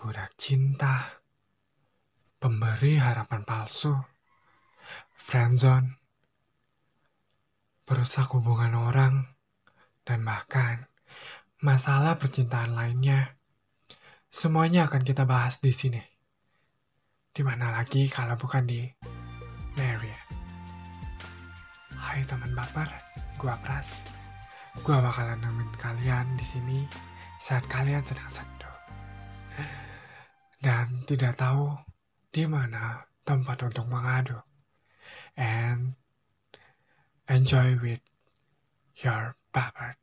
budak cinta, pemberi harapan palsu, friendzone, perusak hubungan orang, dan bahkan masalah percintaan lainnya. Semuanya akan kita bahas di sini. Di mana lagi kalau bukan di Marriott. Hai teman baper, gua Pras. Gua bakalan nemenin kalian di sini saat kalian sedang sendu. Dan tidak tahu di mana tempat untuk mengadu. And enjoy with your baper.